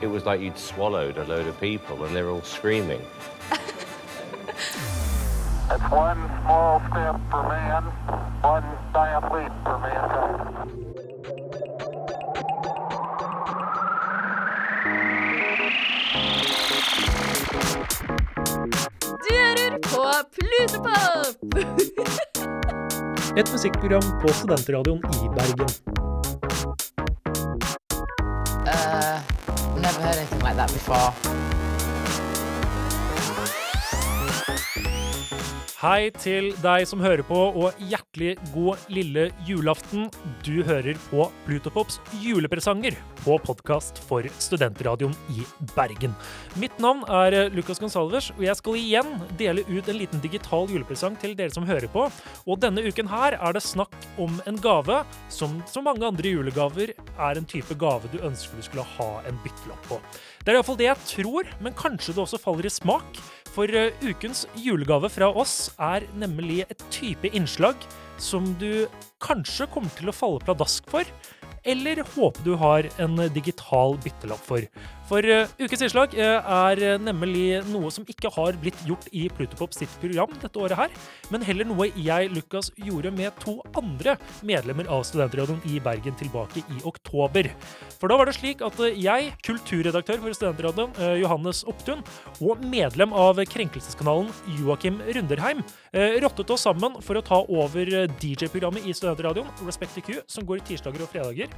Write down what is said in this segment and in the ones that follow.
it was like you'd swallowed a load of people and they're all screaming. It's one small step for man, one giant leap for mankind. Du hører på Plutopop! Et musikkprogram på Studentradioen i Bergen. Uh, heard anything like that before. Hei til deg som hører på, og hjertelig god lille julaften. Du hører på Plutopops julepresanger på podkast for Studentradioen i Bergen. Mitt navn er Lucas Gonsalves, og jeg skal igjen dele ut en liten digital julepresang til dere som hører på. Og denne uken her er det snakk om en gave som så mange andre julegaver er en type gave du ønsker du skulle ha en byttelapp på. Det er iallfall det jeg tror, men kanskje det også faller i smak. For uh, ukens julegave fra oss er nemlig et type innslag som du kanskje kommer til å falle pladask for, eller håper du har en digital byttelapp for. For uh, ukens innslag uh, er uh, nemlig noe som ikke har blitt gjort i Plutopop sitt program dette året her, men heller noe jeg, Lukas, gjorde med to andre medlemmer av Studentradioen i Bergen tilbake i oktober. For da var det slik at jeg, kulturredaktør for Studentradioen, Johannes Opptun, og medlem av krenkelseskanalen Joakim Runderheim, rottet oss sammen for å ta over DJ-programmet i Studentradioen, Respect to Q, som går tirsdager og fredager,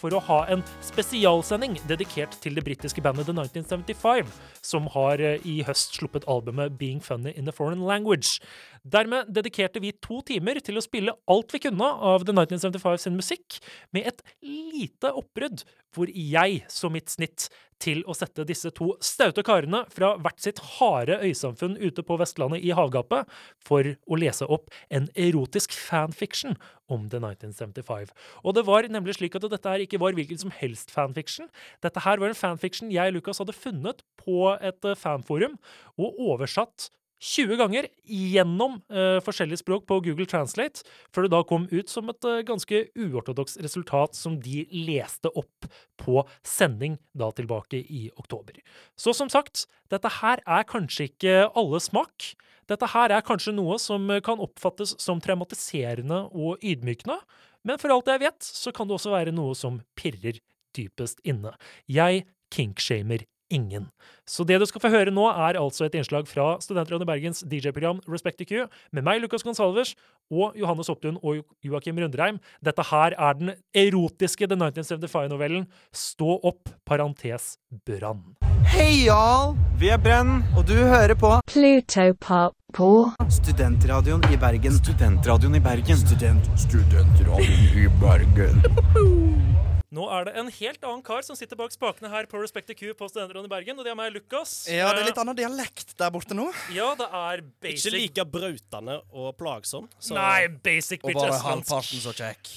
for å ha en spesialsending dedikert til det britiske bandet The 1975, som har i høst sluppet albumet Being Funny in a Foreign Language. Dermed dedikerte vi to timer til å spille alt vi kunne av The 1975 sin musikk, med et lite oppbrudd hvor jeg så mitt snitt til å sette disse to staute karene fra hvert sitt harde øysamfunn ute på Vestlandet i havgapet for å lese opp en erotisk fanfiction om The 1975. Og det var nemlig slik at dette her ikke var hvilken som helst fanfiction. Dette her var en fanfiction jeg, Lukas, hadde funnet på et fanforum og oversatt 20 ganger gjennom uh, forskjellige språk på Google Translate, før det da kom ut som et uh, ganske uortodoks resultat som de leste opp på sending da tilbake i oktober. Så som sagt, dette her er kanskje ikke alle smak. Dette her er kanskje noe som kan oppfattes som traumatiserende og ydmykende, men for alt jeg vet, så kan det også være noe som pirrer dypest inne. Jeg kinkshamer ingen. Så det du skal få høre nå, er altså et innslag fra Studentrådet Bergens DJ-program Respect the Q, med meg, Lukas Gonsalves, og Johannes Opptun og Joakim Rundreim. Dette her er den erotiske The 1975-novellen Stå opp, parentes, brann. Hei, y'all! Vi er Brenn, og du hører på Plutopop på Studentradioen i Bergen. Studentradioen i Bergen. Student, studentradioen i Bergen. Nå er det en helt annen kar som sitter bak spakene her på Respect the Q på Studenterrådet i Bergen, og det er meg, Lukas. Ja, det er litt annen dialekt der borte nå. Ja, det er basic Ikke like brautende og plagsom. så- Nei, basic bitch Og bare halvparten så kjekk.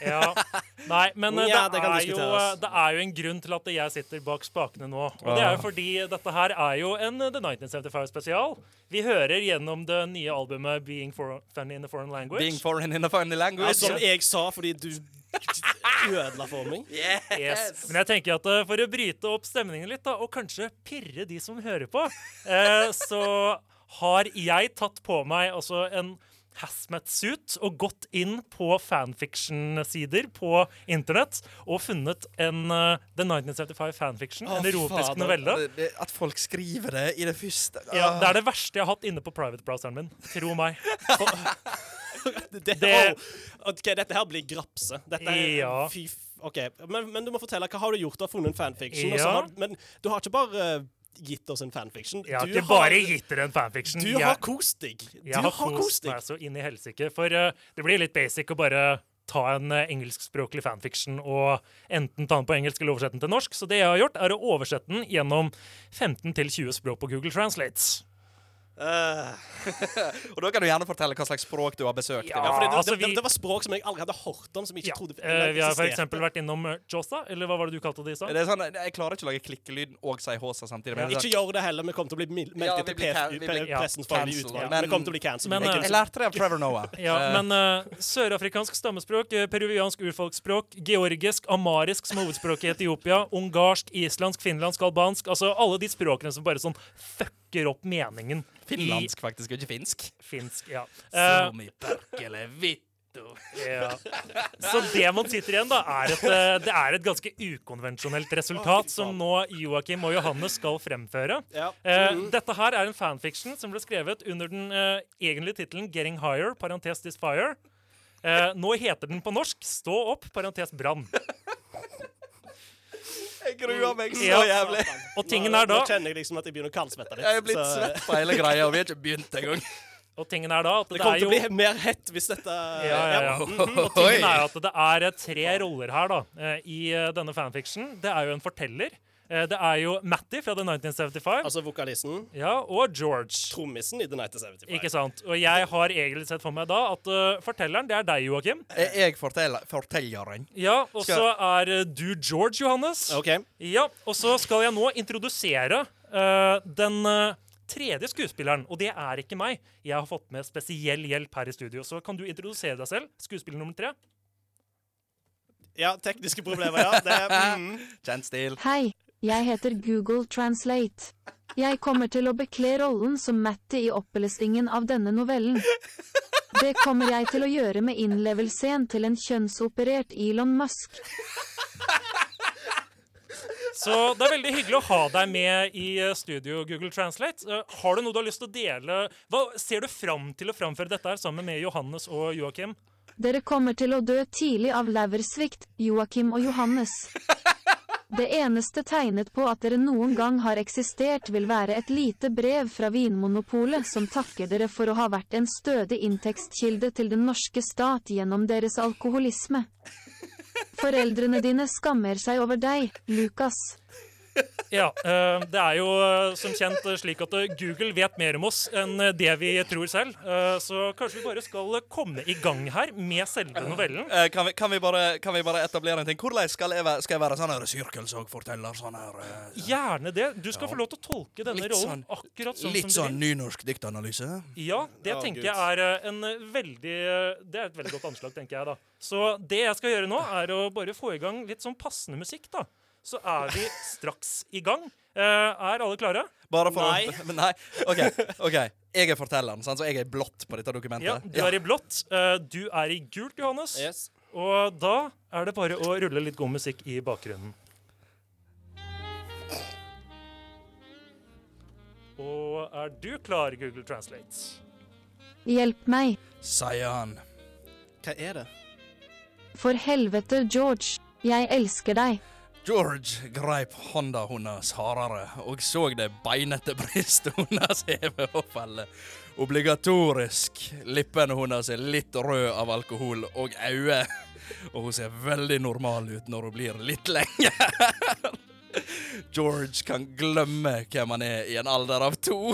Ja. Nei, men eh, Ja, det, det er jo, det er jo en grunn til at jeg sitter bak spakene nå. Og det er jo fordi dette her er jo en eh, The 1975-spesial. Vi hører gjennom det nye albumet Being for Funny in a Foreign Language. Being foreign in a Foreign language. Ja, som jeg sa fordi du ødela for meg. Yes. Men jeg tenker at eh, for å bryte opp stemningen litt, da, og kanskje pirre de som hører på, eh, så har jeg tatt på meg altså en hazmat-suit og gått inn på fanfiction-sider på internett og funnet en uh, The 1975 fanfiction, oh, en erotisk fader. novelle. At folk skriver det i det første Ja, Det er det verste jeg har hatt inne på private-browseren min. Tro meg. Det, Det- Oh, ok, dette her blir grapse. Dette er, Ja. Fy. OK. Men, men du må fortelle. Hva har du gjort? Du har funnet en fanfiction. Ja. har, men du har ikke bare eh, gitt oss en fanfiction. Jeg har du ikke bare gitt dere en fanfiction. Du Jeg- har kost deg. Du Jeg har kost meg så inn i helsike. For uh, det blir litt basic å bare ta en uh, engelskspråklig fanfiction og enten ta den på engelsk eller oversette den til norsk. Så det jeg har gjort, er å oversette den gjennom 15-20 språk på Google Translate. Eh, Og da kan du gjerne fortelle hva slags språk du har besøkt. Ja, ja, det, altså, det, det, det var språk som jeg aldri hadde hørt om, som jeg ikke Ja. trodde uh, vi har eksempel vært innom eh, Josta, eller hva var det du kalte det stad? Det er sånn, jeg klarer ikke å lage klikkelyden og si Håsa samtidig. Men Ikke gjør det heller. Vi kommer til å bli meldt Ja, til pressen ja, pressens faglige utvalg. men- Vi kommer til å bli cancelled. Men, Jeg- jeg lærte det av Trevor Noah. Ja, men uh, sørafrikansk stammespråk, peruviansk urfolksspråk, georgisk, amarisk som hovedspråk i Etiopia, ungarsk, islandsk, finlandsk, albansk Altså alle de språkene som bare sånn fucker opp meningen Finlandsk, faktisk, og ikke finsk. finsk. Ja. Eh, Som i perkele vitto. ja. Så det man sitter igjen, da, er et, eh, det er et ganske ukonvensjonelt resultat som nå Joakim og Johannes skal fremføre. Ja. Eh, Dette her er en fanfiction som ble skrevet under den uh, egentlige tittelen 'Getting Higher', parentes 'This Fire'. Eh, nå heter den på norsk 'Stå opp', parentes 'Brann'. Gruer meg så Ja. jævlig. Og tingen er da Nå kjenner jeg liksom at jeg begynner å kaldsvette litt. Jeg er blitt så- svett på hele greia, og vi har ikke begynt engang. Og tingen er da at det, Det kommer er til jo å bli mer hett hvis dette ja, ja, ja. Og tingen er at det er tre roller her da eh, i eh, denne fanfiction. Det er jo en forteller. Eh, Det er jo Matty fra The 1975. Altså vokalisten, Ja, og George. trommisen i The 1975. Ikke sant? Og jeg har egentlig sett for meg da at uh, fortelleren, det er deg, Joakim. Jeg, jeg forteller, fortelleren. Ja, og Skal- så er eh, du George, Johannes. OK. Ja, og så skal jeg nå introdusere uh, den eh, tredje skuespilleren, og det er ikke meg. Jeg har fått med spesiell hjelp her i studio, så kan du introdusere deg selv? Skuespiller nummer tre. Ja, tekniske problemer, ja. Det, mm. Kjent stil. Hei, jeg heter Google Translate. Jeg kommer til å bekle rollen som Matty i opplesningen av denne novellen. Det kommer jeg til å gjøre med innlevelsen til en kjønnsoperert Elon Musk. Så det er veldig hyggelig å ha deg med i eh, studio Google Translate. Eh, har du noe du har lyst til å dele? Hva ser du fram til å framføre dette her sammen med Johannes og Joakim? Dere kommer til å dø tidlig av leversvikt, Joakim og Johannes. Det eneste tegnet på at dere noen gang har eksistert, vil være et lite brev fra Vinmonopolet som takker dere for å ha vært en stødig inntektskilde til den norske stat gjennom deres alkoholisme. Foreldrene dine skammer seg over deg, Lukas. Ja, eh, det er jo eh, som kjent eh, slik at Google vet mer om oss enn det vi tror selv. Eh, Så kanskje vi bare skal komme i gang her med selve novellen. Kan, vi, kan, vi bare, kan vi bare etablere en ting? Hvordan skal jeg være, skal jeg være sånn her sirkelsagforteller? Sånn her eh, Gjerne det. Du skal få lov til å tolke denne Litt rollen sånn- akkurat sånn Litt som du sånn nynorsk diktanalyse? Ja, det oh, tenker Gud. jeg er en veldig Det er et veldig godt anslag, tenker jeg da. Så det jeg skal gjøre nå, er å bare få i gang litt sånn passende musikk, da. Så er vi straks i gang. Eh, er alle klare? Bare for Nei. Å, men nei. OK. ok Jeg er fortelleren, sant? så jeg er i blått på dette dokumentet. Ja, du er i blått. eh, du er i gult, Johannes. Yes. Og da er det bare å rulle litt god musikk i bakgrunnen. Og er du klar, Google Translate? Hjelp meg. Sier han. Hva er det? For helvete, George. Jeg elsker deg. George greip hånda hennes hardere og så det beinete brystet hennes heve og falle. Obligatorisk. Lippene hennes er litt røde av alkohol og øyne. Og hun ser veldig normal ut når hun blir litt lenger. George kan glemme hvem han er i en alder av to.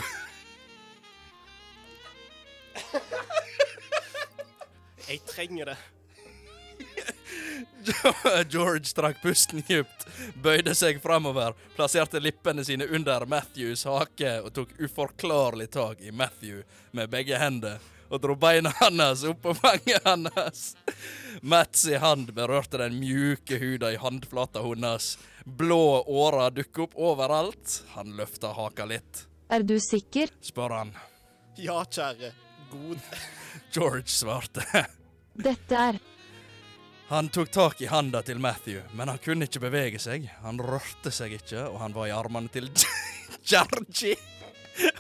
Jeg trenger det. George trakk pusten djupt, bøyde seg framover, plasserte lippene sine under Matthews hake og tok uforklarlig tak i Matthew med begge hender og dro beina hans opp på fanget hans. Mats i hand berørte den mjuke huda i handflata hennes. Blå årer dukket opp overalt. Han løfta haka litt. Er du sikker? Spør han. Ja, kjære. God. George svarte. Dette er Han tok tak i handa til Matthew, men han kunne ikke bevege seg. Han rørte seg ikke, og han var i armene til Georgie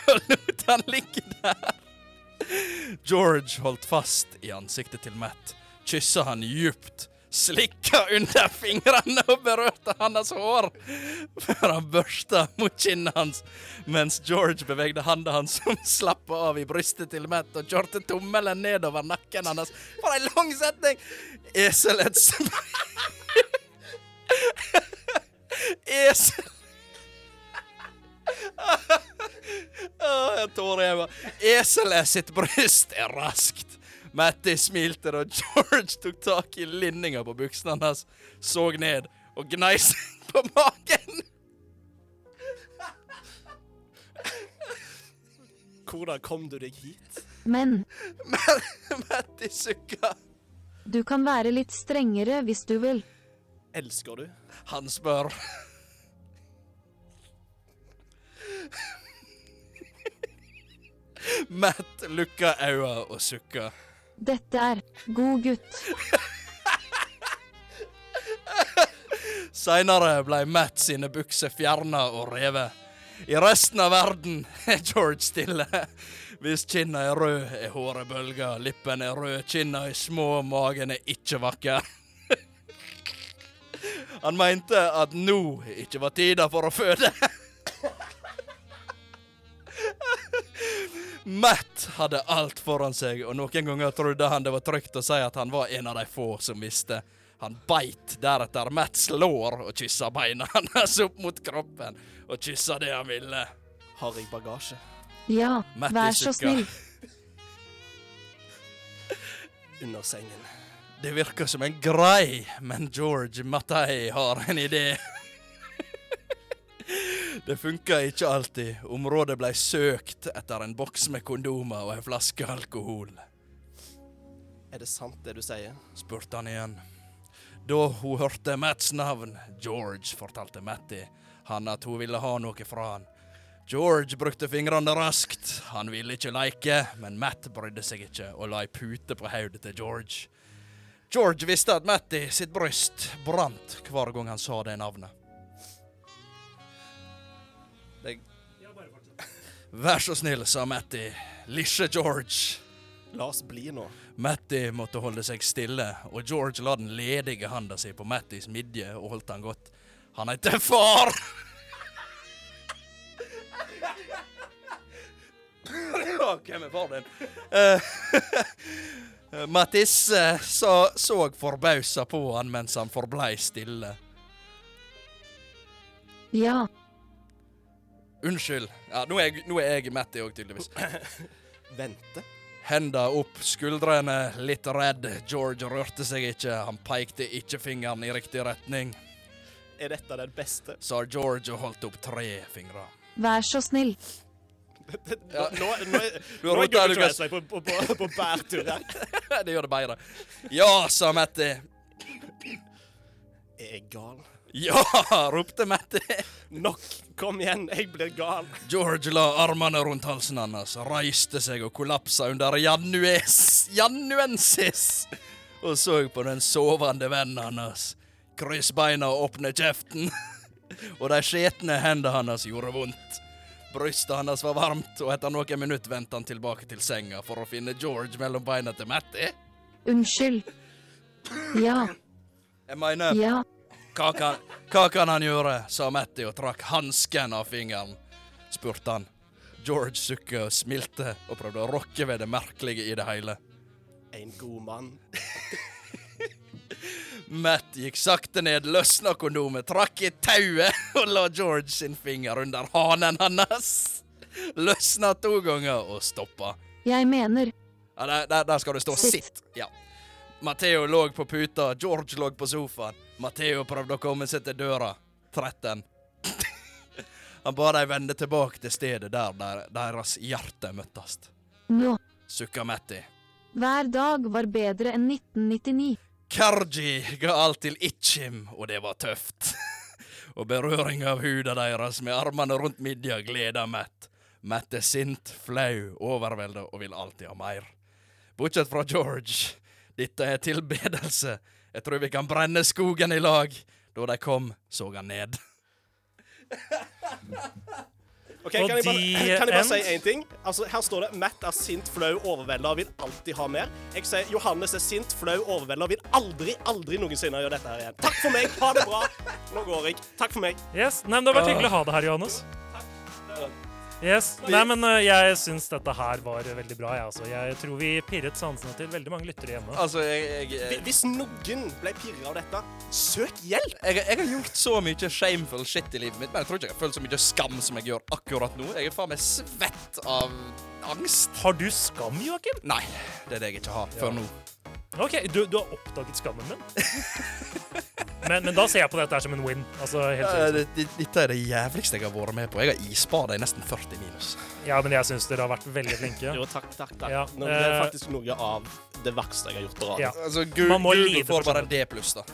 og lot han ligge der. George holdt fast i ansiktet til Matt, kyssa han djupt, slikka under fingrene og berørte hans hår, før han børsta mot kinnet hans, mens George bevegde handa hans som slappa av i brystet til Matt og kjørte tommelen nedover nakken hans. For ei lang setning! Eselets Esel... Åh, jeg tårer i øynene. Eselet sitt bryst er raskt. Matti smilte da George tok tak i linninga på buksene hans, så ned og gnei seg på magen. Hvordan kom du deg hit? Men Matti sukka. du kan være litt strengere hvis du vil. Elsker du? Han spør. Matt lukka øynene og sukka. Dette er god gutt. Seinere ble Matt sine bukser fjerna og revet. I resten av verden er George stille. Hvis kinna er rød, er håret bølger. Lippen er rød, kinna er små, magen er ikke vakker. Han mente at nå ikke var tida for å føde. Matt hadde alt foran seg, og noen ganger trodde han det var trygt å si at han var en av de få som visste. Han beit deretter Matts lår og kyssa beina hans opp mot kroppen, og kyssa det han ville. Har jeg bagasje? Ja, Matt vær så snill. Under sengen. Det virker som en grei, men George Mattei har en idé. Det funka ikke alltid. Området ble søkt etter en boks med kondomer og en flaske alkohol. Er det sant det du sier? spurte han igjen. Da hun hørte Matts navn, George, fortalte Matti han at hun ville ha noe fra han. George brukte fingrene raskt. Han ville ikke leke, men Matt brydde seg ikke og la ei pute på hodet til George. George visste at Matti sitt bryst brant hver gang han sa det navnet. Det... Vær så snill, sa Matti. Lisje George. La oss bli nå. Matti måtte holde seg stille, og George la den ledige handa si på Mattis midje og holdt han godt. Han heter far! Hvem er far din? Eh, Mattis eh, så, så forbausa på han mens han forblei stille. Ja, Unnskyld. Ja, nå er jeg, nå er jeg Matti òg, tydeligvis. Vente. Henda opp, skuldrene litt redd. George rørte seg ikke. Han pekte ikke fingeren i riktig retning. Er dette den beste? Sa George og holdt opp tre fingre. vær så snill. Ja. Nå, nå, Du nå er deg, Google Lukas. Translate på, på, på, på bærtur her. Det gjør det bedre. Ja, sa Matti. Er jeg gal? Ja, ropte Matti. Nok! Kom igjen, jeg blir gal. George la armene rundt halsen hans, reiste seg og kollapsa under janues, januensis og så på den sovende vennen hans. Kryss beina og åpne kjeften. Og de skjetne hendene hans gjorde vondt. Brystet hans var varmt, og etter noen minutter vendte han tilbake til senga for å finne George mellom beina til Matti. Unnskyld. Ja, Jeg mener ja, Hva kan, hva kan han gjøre? sa Matty og trakk hansken av fingeren. spurte han. George sukket og smilte og prøvde å rokke ved det merkelige i det hele. En god mann. Matt gikk sakte ned, løsna kondomet, trakk i tauet og la George sin finger under hanen hans. Løsna to ganger og stoppa. jeg mener Ja, der, der, der skal det stå Sitt. 'sitt'. Ja. Matteo lå på puta, George lå på sofaen. Matteo prøvde å komme seg til døra. 13. Han ba dem vende tilbake til stedet der, der deres hjerte møttes. nå. Sukka Matti. Hver dag var bedre enn 1999. Karji ga alt til Itchim, og det var tøft. og berøring av huda deres med armene rundt midja gleda Matt. Matt er sint, flau, overvelda og vil alltid ha mer. Bortsett fra George. Dette er tilbedelse. Jeg tror vi kan brenne skogen i lag. Da de kom, så han ned. Ok, kan, jeg bare, kan jeg bare si én ting? Altså, Her står det 'Matt er sint, flau, overvelda og vil alltid ha mer'. Jeg sier Johannes er sint, flau, overvelda og vil aldri, aldri noensinne gjøre dette her igjen. Takk for meg. Ha det bra. Nå går jeg. Takk for meg. Yes, Nei, men Det har vært hyggelig å ha deg her, Johannes. Yes. Nei, men uh, jeg syns dette her var veldig bra, jeg, altså. Jeg tror vi pirret sansene til veldig mange lyttere hjemme. Altså, jeg, jeg, jeg, Hvis noen ble pirra av dette, søk hjelp! jeg, jeg har gjort så mye shameful shit i livet mitt, men jeg tror ikke jeg har følt så mye skam som jeg gjør akkurat nå. Jeg er faen meg svett av angst. Har du skam, Joakim? Nei, det er det jeg ikke har før nå. OK, du, du har oppdaget skammen min. Men, men da ser jeg på dette her som en win. Altså, helt Ja, det, det, dette er det jævligste jeg har vært med på. Jeg har isbada i nesten 40 minus. Ja, men jeg syns dere har vært veldig flinke. Jo, takk, takk, takk. Ja, Nå, det er eh, faktisk noe av det verste jeg har gjort på radio. Ja. Altså, Google, Google lide får bare en. D pluss, da.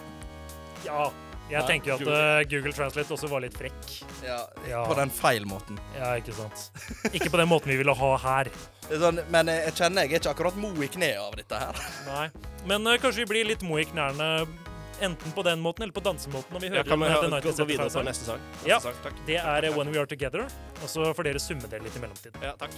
Ja. Jeg tenker jo at Google. eh, Google Translate også var litt frekk. Ja, Ja. På den feil måten. Ja, ikke sant. Ikke på den måten vi ville ha her. Er sånn, men jeg kjenner jeg er ikke akkurat mo i kneet av dette her. Nei. Men uh, kanskje vi blir litt mo i knærne enten på den måten eller på dansemåten når vi Ja, hører kan vi høre, gå, gå videre på neste sang? Neste Ja. sang. Det er When We Are Together, og så får dere summe det litt i mellomtiden. Ja, takk.